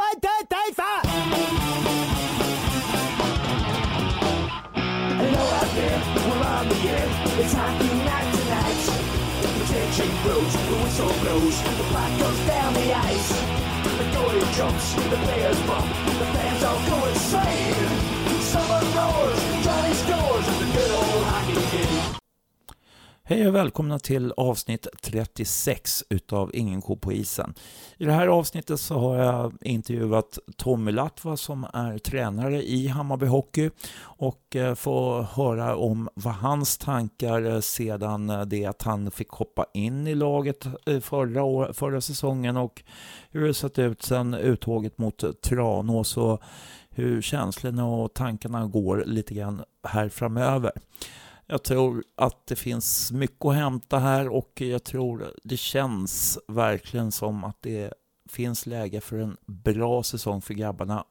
One, two, three, four! Hello out there, we're on the air. It's hockey night tonight. The tension grows, the whistle blows, the puck goes down the ice. The goalie jumps, the players bump, the fans all go insane. Hej och välkomna till avsnitt 36 utav Ingen ko på isen. I det här avsnittet så har jag intervjuat Tommy Latva som är tränare i Hammarby Hockey och eh, får höra om vad hans tankar eh, sedan eh, det att han fick hoppa in i laget förra, år, förra säsongen och hur det sett ut sedan uttåget mot Tranås och hur känslorna och tankarna går lite grann här framöver. Jag tror att det finns mycket att hämta här och jag tror det känns verkligen som att det finns läge för en bra säsong för grabbarna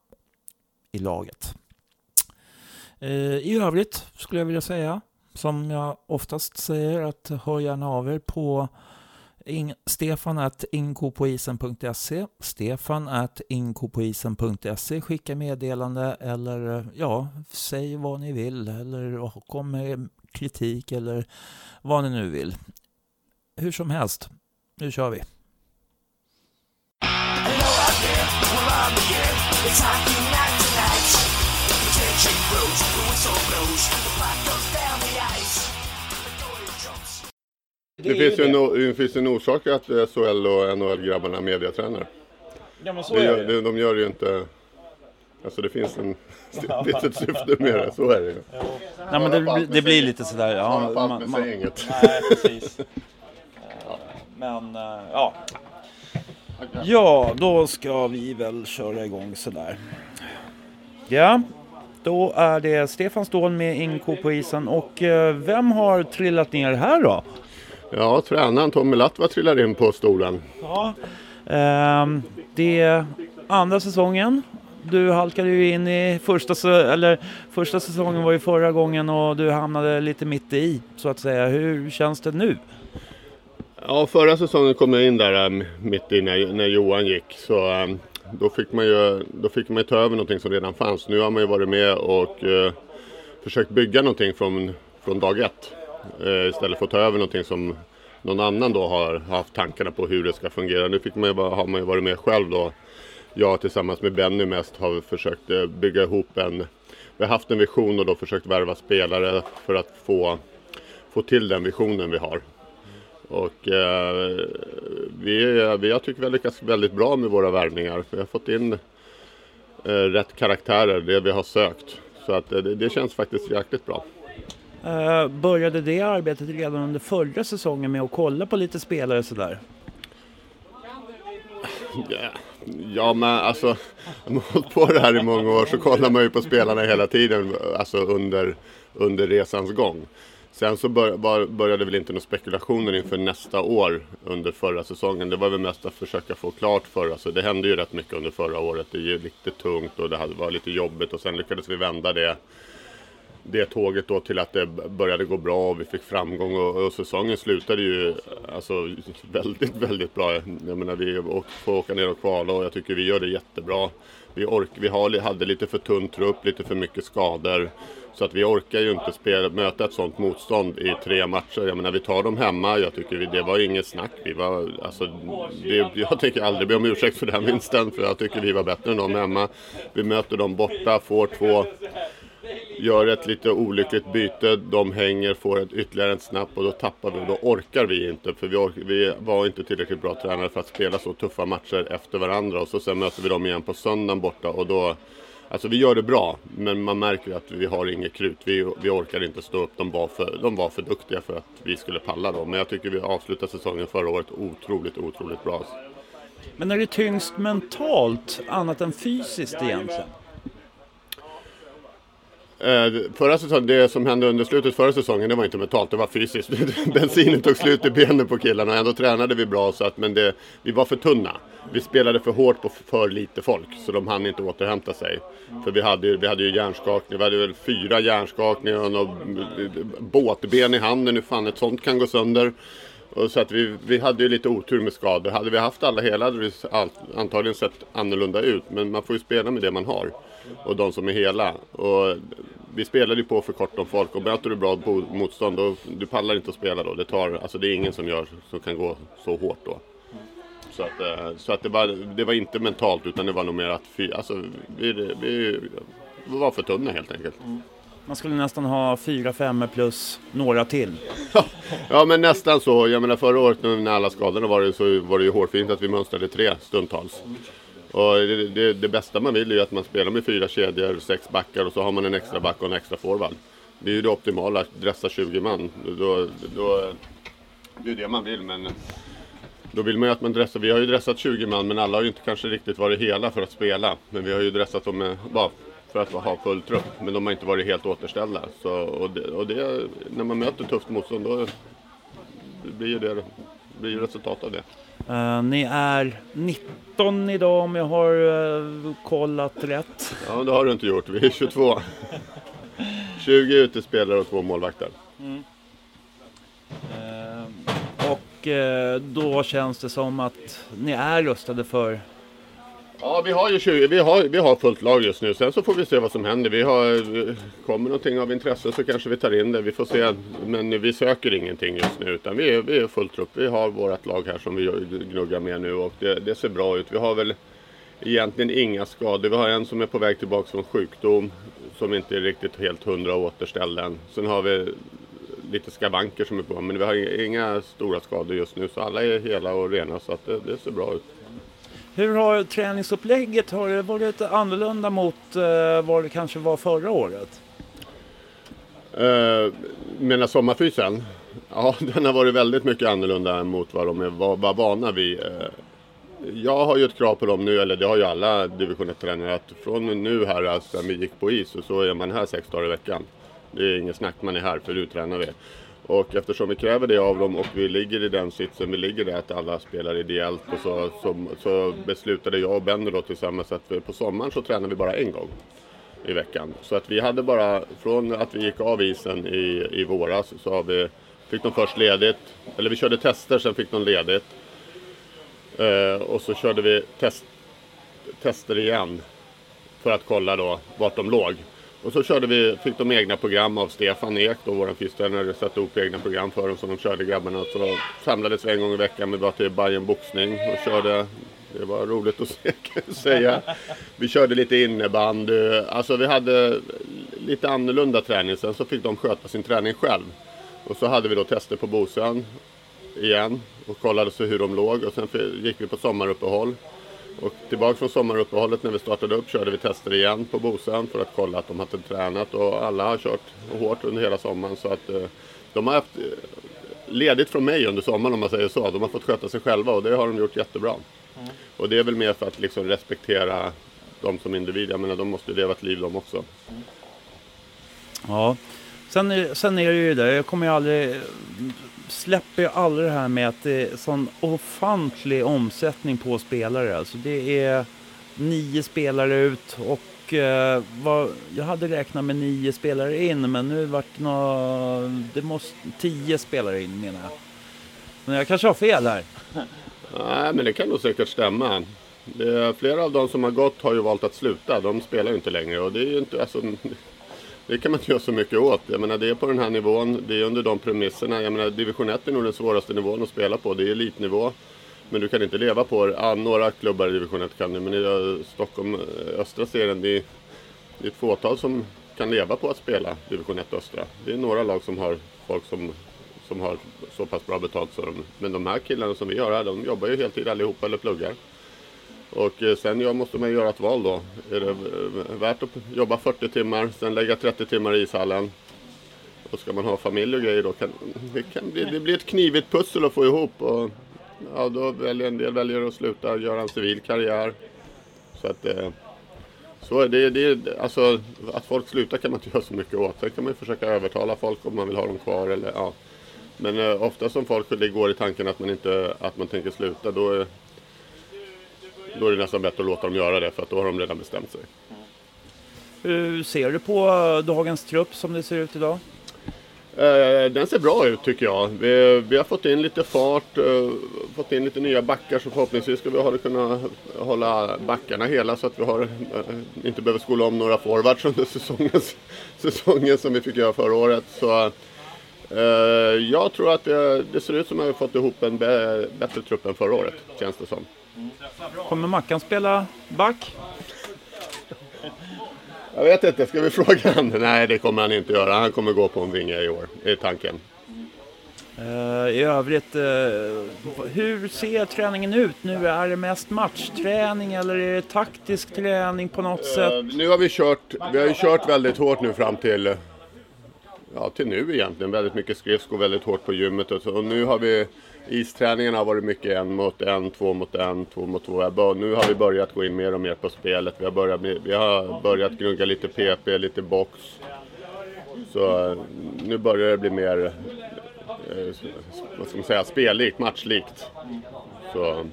i laget. Eh, I övrigt skulle jag vilja säga, som jag oftast säger, att hör gärna av er på Stefan at inkopoisen.se Stefan at inkopoisen.se Skicka meddelande eller ja, säg vad ni vill eller kom med kritik eller vad ni nu vill. Hur som helst, nu kör vi. Det finns ju en, det finns en orsak att SHL och NHL-grabbarna är mediatränare. Ja, men så Det gör, det, de gör det ju inte... Alltså det finns, en, ett syfte med det, så är det ju. Nej, men det, det blir lite sådär. Ja, man, man, man, säger inget. nej, precis. Eh, Men, eh, ja. Ja, då ska vi väl köra igång sådär. Ja, då är det Stefan Ståhl med Inko på isen och eh, vem har trillat ner här då? Ja, tränaren Tommy Latva trillar in på stolen. Ja, ehm, det är andra säsongen. Du halkade ju in i första, eller första säsongen var ju förra gången och du hamnade lite mitt i så att säga. Hur känns det nu? Ja, förra säsongen kom jag in där äh, mitt i när, när Johan gick. Så ähm, då fick man ju då fick man ta över någonting som redan fanns. Nu har man ju varit med och eh, försökt bygga någonting från, från dag ett. Eh, istället för att ta över någonting som någon annan då har haft tankarna på hur det ska fungera. Nu fick man ju, har man ju varit med själv då. Jag tillsammans med Benny mest har försökt eh, bygga ihop en... Vi har haft en vision och då försökt värva spelare för att få, få till den visionen vi har. Och eh, vi, vi har tyckt vi har lyckats väldigt bra med våra värvningar. Vi har fått in eh, rätt karaktärer, det vi har sökt. Så att eh, det, det känns faktiskt jäkligt bra. Eh, började det arbetet redan under förra säsongen med att kolla på lite spelare sådär? Ja, ja men alltså, om man har hållit på det här i många år så kollar man ju på spelarna hela tiden, alltså under, under resans gång. Sen så bör, började väl inte några spekulationer inför nästa år under förra säsongen. Det var väl mest att försöka få klart för alltså Det hände ju rätt mycket under förra året. Det är ju lite tungt och det var lite jobbigt och sen lyckades vi vända det det tåget då till att det började gå bra och vi fick framgång och, och säsongen slutade ju alltså väldigt, väldigt bra. Jag menar vi får åka ner och kvala och jag tycker vi gör det jättebra. Vi, ork, vi har, hade lite för tunn trupp, lite för mycket skador. Så att vi orkar ju inte spela, möta ett sånt motstånd i tre matcher. Jag menar vi tar dem hemma, jag tycker vi, det var inget snack. Vi var, alltså, det, jag tänker aldrig be om ursäkt för den vinsten för jag tycker vi var bättre än dem hemma. Vi möter dem borta, får två gör ett lite olyckligt byte, de hänger, får ett ytterligare en snapp och då tappar vi och då orkar vi inte. För vi, ork, vi var inte tillräckligt bra tränare för att spela så tuffa matcher efter varandra. Och så sen möter vi dem igen på söndagen borta och då Alltså vi gör det bra, men man märker att vi har inget krut. Vi, vi orkar inte stå upp. De var, för, de var för duktiga för att vi skulle palla då. Men jag tycker vi avslutade säsongen förra året otroligt, otroligt bra. Men är det tyngst mentalt annat än fysiskt egentligen? Eh, förra säsongen, det som hände under slutet förra säsongen, det var inte mentalt, det var fysiskt. Bensinen tog slut i benen på killarna, ändå tränade vi bra, så att, men det, vi var för tunna. Vi spelade för hårt på för lite folk, så de hann inte återhämta sig. För vi hade, ju- vi hade ju hjärnskakning, vi hade väl fyra hjärnskakningar och något eh, båtben i handen, hur fan ett sånt kan gå sönder. Och så att vi, vi hade ju lite otur med skador. Hade vi haft alla hela hade det antagligen sett annorlunda ut. Men man får ju spela med det man har. Och de som är hela. Och vi spelade ju på för kort om folk och möter du bra motstånd då du pallar inte att spela då. Det, tar, alltså det är ingen som, gör, som kan gå så hårt då. Så att, eh, så att det, var, det var inte mentalt utan det var nog mer att fy, alltså, vi, vi, vi var för tunna helt enkelt. Mm. Man skulle nästan ha fyra femmor plus några till. ja men nästan så. Jag menar förra året när alla skadorna var det så var det ju hårfint att vi mönstrade tre stundtals. Och det, det, det, bästa man vill är ju att man spelar med fyra kedjor, sex backar och så har man en extra back och en extra forward. Det är ju det optimala, att dressa 20 man. Då, då, det är det man vill men då vill man ju att man dressar. Vi har ju dressat 20 man men alla har ju inte kanske riktigt varit hela för att spela. Men vi har ju dressat dem med, bara för att ha full trupp. Men de har inte varit helt återställda. Så, och det, och det, när man möter tufft motstånd då blir ju det blir resultat av det. Uh, ni är 19 idag om jag har uh, kollat rätt. Ja, det har du inte gjort. Vi är 22. 20 utespelare och två målvakter. Mm. Uh, och då känns det som att ni är rustade för Ja, vi har ju 20, vi har, vi har fullt lag just nu. Sen så får vi se vad som händer. Vi har, kommer någonting av intresse så kanske vi tar in det. Vi får se. Men vi söker ingenting just nu utan vi är, vi är fullt trupp. Vi har vårt lag här som vi gnuggar med nu och det, det, ser bra ut. Vi har väl egentligen inga skador. Vi har en som är på väg tillbaka från sjukdom som inte är riktigt helt hundra återställd än. Sen har vi lite skavanker som är på men vi har inga stora skador just nu så alla är hela och rena så att det, det ser bra ut. Hur har träningsupplägget har det varit annorlunda mot eh, vad det kanske var förra året? Eh, menar sommarfysen? Ja, den har varit väldigt mycket annorlunda mot vad de är, var, var vana vid. Eh. Jag har ju ett krav på dem nu, eller det har ju alla division 1-tränare, att från nu här, alltså, vi gick på is, så är man här sex dagar i veckan. Det är inget snack, man är här, för nu tränar vi. Och eftersom vi kräver det av dem och vi ligger i den sitsen, vi ligger där att alla spelar ideellt och så, så, så beslutade jag och Benny då tillsammans att vi, på sommaren så tränar vi bara en gång i veckan. Så att vi hade bara, från att vi gick av isen i, i våras så har vi, fick de först ledigt, eller vi körde tester, sen fick de ledigt. Eh, och så körde vi test, tester igen för att kolla då vart de låg. Och så körde vi, fick de egna program av Stefan Ek, då vår fystränare, satte ihop egna program för dem som de körde grabbarna. Så samlades vi en gång i veckan, vi var till Bayern boxning och körde det var roligt att se, kan jag säga. Vi körde lite innebandy. Alltså vi hade lite annorlunda träning. Sen så fick de sköta sin träning själv. Och så hade vi då tester på Bosön igen och kollade så hur de låg. Och sen gick vi på sommaruppehåll. Och tillbaka från sommaruppehållet när vi startade upp körde vi tester igen på Bosön för att kolla att de hade tränat och alla har kört hårt under hela sommaren så att eh, de har haft eh, ledigt från mig under sommaren om man säger så. De har fått sköta sig själva och det har de gjort jättebra. Mm. Och det är väl mer för att liksom respektera dem som individer. Jag menar de måste leva ett liv de också. Mm. Ja, sen, sen är det ju det, jag kommer ju aldrig släpper ju aldrig det här med att det är sån ofantlig omsättning på spelare. Alltså det är nio spelare ut och eh, vad, jag hade räknat med nio spelare in men nu vart det nå, det måste tio spelare in menar jag. Men jag kanske har fel här. Nej men det kan nog säkert stämma. Det, flera av de som har gått har ju valt att sluta. De spelar ju inte längre och det är ju inte, alltså, det kan man inte göra så mycket åt. Jag menar, det är på den här nivån, det är under de premisserna. Jag menar, division 1 är nog den svåraste nivån att spela på. Det är elitnivå. Men du kan inte leva på det. Ja, några klubbar i division 1 kan det, men i eh, Stockholm, eh, östra serien, det är, det är ett fåtal som kan leva på att spela division 1 östra. Det är några lag som har folk som, som har så pass bra betalt. Så de, men de här killarna som vi har här, de jobbar ju heltid allihopa eller pluggar. Och eh, sen måste man göra ett val då. Är det eh, värt att jobba 40 timmar, sen lägga 30 timmar i ishallen? Och ska man ha familj och grejer då kan det, kan bli, det blir ett knivigt pussel att få ihop. Och, ja, då väljer en del väljer att sluta göra en civil karriär. Så att eh, så det, det, alltså, att folk slutar kan man inte göra så mycket åt. Sen kan man ju försöka övertala folk om man vill ha dem kvar. Eller, ja. Men eh, ofta som folk det går i tanken att man, inte, att man tänker sluta, då, då är det nästan bättre att låta dem göra det för att då har de redan bestämt sig. Hur ser du på dagens trupp som det ser ut idag? Eh, den ser bra ut tycker jag. Vi, vi har fått in lite fart, eh, fått in lite nya backar så förhoppningsvis ska vi ha, kunna hålla backarna hela så att vi har, eh, inte behöver skola om några forwards under säsongen, säsongen som vi fick göra förra året. Så, eh, jag tror att det, det, ser ut som att vi har fått ihop en bättre trupp än förra året, känns det som. Kommer Mackan spela back? Jag vet inte, ska vi fråga honom? Nej, det kommer han inte göra. Han kommer gå på en vinge i år, är tanken. Uh, I övrigt, uh, hur ser träningen ut nu? Är det mest matchträning eller är det taktisk träning på något uh, sätt? Nu har vi kört, vi har ju kört väldigt hårt nu fram till, ja till nu egentligen. Väldigt mycket skridskor, väldigt hårt på gymmet och så. Och nu har vi Isträningen har varit mycket en mot en, två mot en, två mot två. Nu har vi börjat gå in mer och mer på spelet. Vi har börjat, vi har börjat gnugga lite PP, lite box. Så nu börjar det bli mer, eh, vad ska man säga, spellikt, matchlikt. Så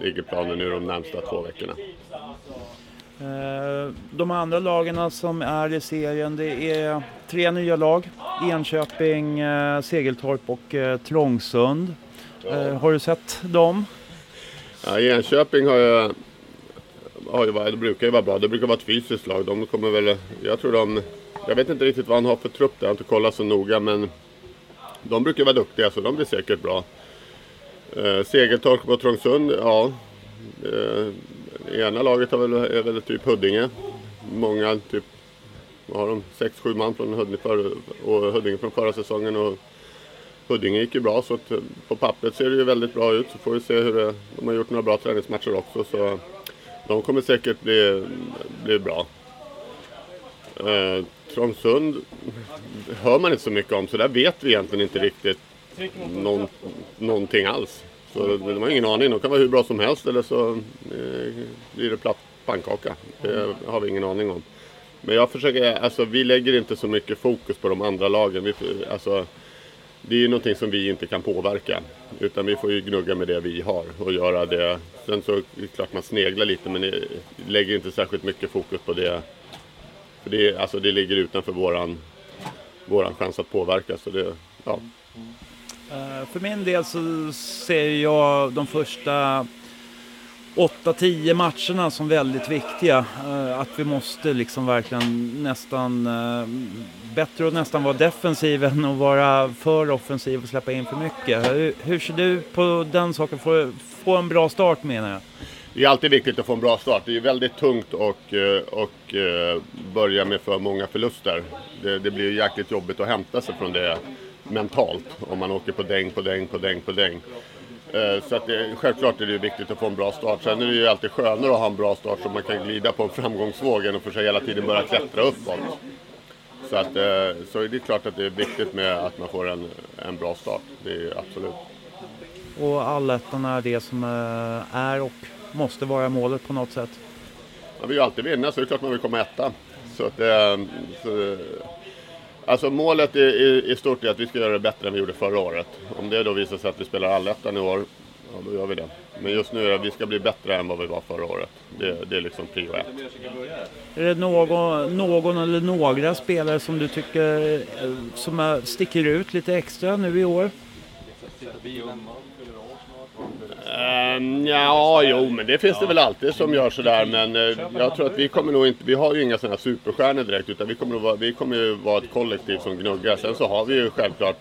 ligger planen nu de närmsta två veckorna. Eh, de andra lagen som är i serien det är tre nya lag. Enköping, eh, Segeltorp och Trångsund. Ja. Har du sett dem? Ja, Enköping har ju, har ju, det brukar ju vara bra. Det brukar vara ett fysiskt lag. De kommer väl, jag tror de, jag vet inte riktigt vad han har för trupp där. Jag har inte kollat så noga men de brukar vara duktiga så de blir säkert bra. Eh, Segeltorp och Trångsund, ja. Eh, ena laget har väl, är väl typ Huddinge. Många, typ, vad har de? 6-7 man från Huddinge, för, och Huddinge från förra säsongen. Och Huddinge gick ju bra så att, på pappret ser det ju väldigt bra ut. Så får vi se hur det, de har gjort några bra träningsmatcher också. Så de kommer säkert bli, bli bra. Eh, Trångsund hör man inte så mycket om så där vet vi egentligen inte riktigt någon, någonting alls. Så de har ingen aning. De kan vara hur bra som helst eller så eh, blir det platt pannkaka. Det har vi ingen aning om. Men jag försöker, eh, alltså vi lägger inte så mycket fokus på de andra lagen. Vi, alltså, det är ju någonting som vi inte kan påverka. Utan vi får ju gnugga med det vi har och göra det. Sen så är det klart man sneglar lite men lägger inte särskilt mycket fokus på det. För det, alltså det ligger utanför våran, våran chans att påverka. Så det, ja. Eh, för min del så ser jag de första 8-10 matcherna som väldigt viktiga. Eh, att vi måste liksom verkligen nästan eh, bättre att nästan vara defensiv än att vara för offensiv och släppa in för mycket. Hur, hur ser du på den saken? Få, få en bra start menar jag. Det är alltid viktigt att få en bra start. Det är väldigt tungt att och, och börja med för många förluster. Det, det blir jäkligt jobbigt att hämta sig från det mentalt om man åker på däng på däng på däng på däng. Eh, så att det, självklart är det viktigt att få en bra start. Sen är det ju alltid skönare att ha en bra start så man kan glida på en framgångsvåg än att försöka hela tiden börja klättra uppåt. Så, att, eh, så är det klart att det är viktigt med att man får en, en bra start. Det är absolut. Och allettan är det som eh, är och måste vara målet på något sätt? Man vill ju alltid vinna så det är klart man vill komma etta. Så att, så, Alltså målet i, i, stort är att vi ska göra det bättre än vi gjorde förra året. Om det då visar sig att vi spelar allettan i år, ja då gör vi det. Men just nu är det att vi ska bli bättre än vad vi var förra året. Det, det är liksom prio ett. Är det någon, någon eller några spelare som du tycker eh, som sticker ut lite extra nu i år? Um, ja, jo, men det finns det väl alltid som gör sådär. Men uh, jag tror att vi kommer nog inte, vi har ju inga sådana superstjärnor direkt. Utan vi kommer, vara, vi kommer ju vara ett kollektiv som gnuggar. Sen så har vi ju självklart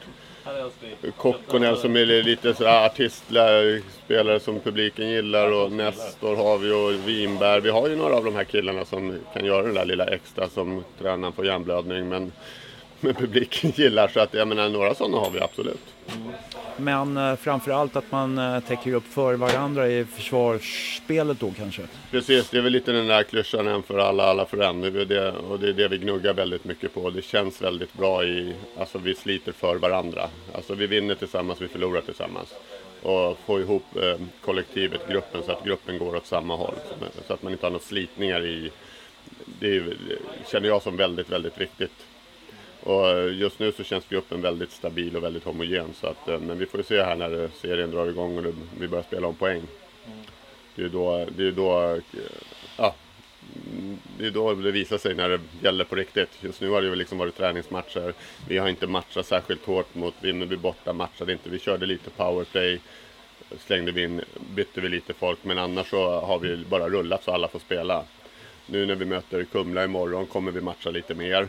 Kokkonen som är lite sådär artistspelare som publiken gillar och Nestor har vi och Winberg. Vi har ju några av de här killarna som kan göra den där lilla extra som tränaren får hjärnblödning. Men, men publiken gillar så att jag menar några sådana har vi absolut. Men eh, framförallt att man eh, täcker upp för varandra i försvarsspelet då kanske. Precis, det är väl lite den där klyschan en för alla, alla för en. Det det, och det är det vi gnuggar väldigt mycket på. Det känns väldigt bra i, alltså vi sliter för varandra. Alltså vi vinner tillsammans, vi förlorar tillsammans. Och få ihop eh, kollektivet, gruppen, så att gruppen går åt samma håll. Så att man inte har några slitningar i, det, är, det känner jag som väldigt, väldigt viktigt. Och eh, just nu så känns gruppen väldigt stabil och väldigt homogen. Så att, eh, men vi får ju se här när eh, serien drar igång och vi börjar spela om poäng. Det är då, det är då ja, mm, det är då det visar sig när det gäller på riktigt. Just nu har det ju liksom varit träningsmatcher. Vi har inte matchat särskilt hårt mot Vimmerby borta, matchade inte. Vi körde lite powerplay, slängde vi in, bytte vi lite folk, men annars så har vi bara rullat så alla får spela. Nu när vi möter Kumla imorgon kommer vi matcha lite mer.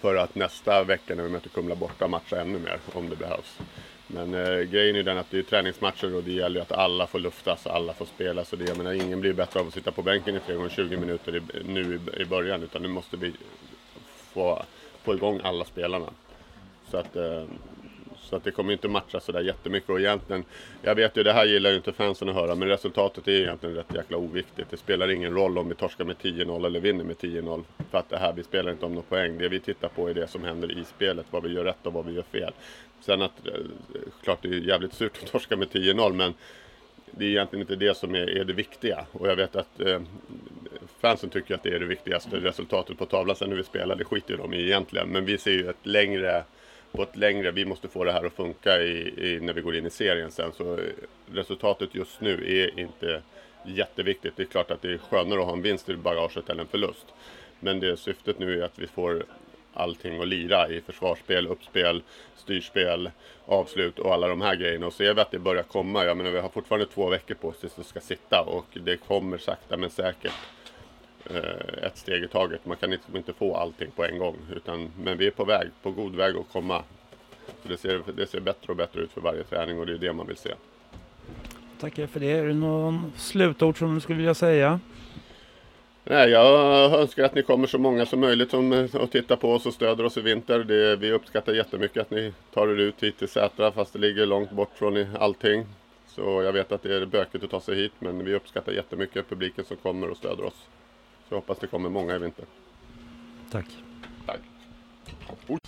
För att nästa vecka när vi möter Kumla borta matcha ännu mer om det behövs. Men eh, grejen är den att det är träningsmatcher och det gäller ju att alla får luftas, alla får spela. Så det, jag menar, ingen blir bättre av att sitta på bänken i 3 gånger 20 minuter i, nu i, i början. Utan nu måste vi få, få igång alla spelarna. Så att, eh, så att det kommer inte matcha sådär jättemycket. Och egentligen, jag vet ju, det här gillar ju inte fansen att höra, men resultatet är egentligen rätt jäkla oviktigt. Det spelar ingen roll om vi torskar med 10-0 eller vinner med 10-0. För att det här, vi spelar inte om några poäng. Det vi tittar på är det som händer i spelet, vad vi gör rätt och vad vi gör fel. Sen att, eh, klart det är jävligt surt att torska med 10-0, men det är egentligen inte det som är, är det viktiga. Och jag vet att eh, fansen tycker att det är det viktigaste. Resultatet på tavlan sen när vi spelar, det skiter de i egentligen. Men vi ser ju ett längre, på ett längre, vi måste få det här att funka i, i, när vi går in i serien sen. Så eh, resultatet just nu är inte jätteviktigt. Det är klart att det är skönare att ha en vinst i bagaget än en förlust. Men det syftet nu är att vi får allting att lira i försvarsspel, uppspel, styrspel, avslut och alla de här grejerna. Och ser vi att det börjar komma, jag menar vi har fortfarande två veckor på oss tills det ska sitta och det kommer sakta men säkert ett steg i taget. Man kan liksom inte få allting på en gång. Utan, men vi är på väg, på god väg att komma. Så det, ser, det ser bättre och bättre ut för varje träning och det är det man vill se. Tackar för det. Är det någon slutord som du skulle vilja säga? Nej, jag önskar att ni kommer så många som möjligt som, eh, och tittar på oss och stöder oss i vinter. Det, vi uppskattar jättemycket att ni tar er ut hit till Sätra fast det ligger långt bort från allting. Så jag vet att det är bökigt att ta sig hit men vi uppskattar jättemycket publiken som kommer och stöder oss. Så jag hoppas det kommer många i vinter. Tack. Tack. Oh,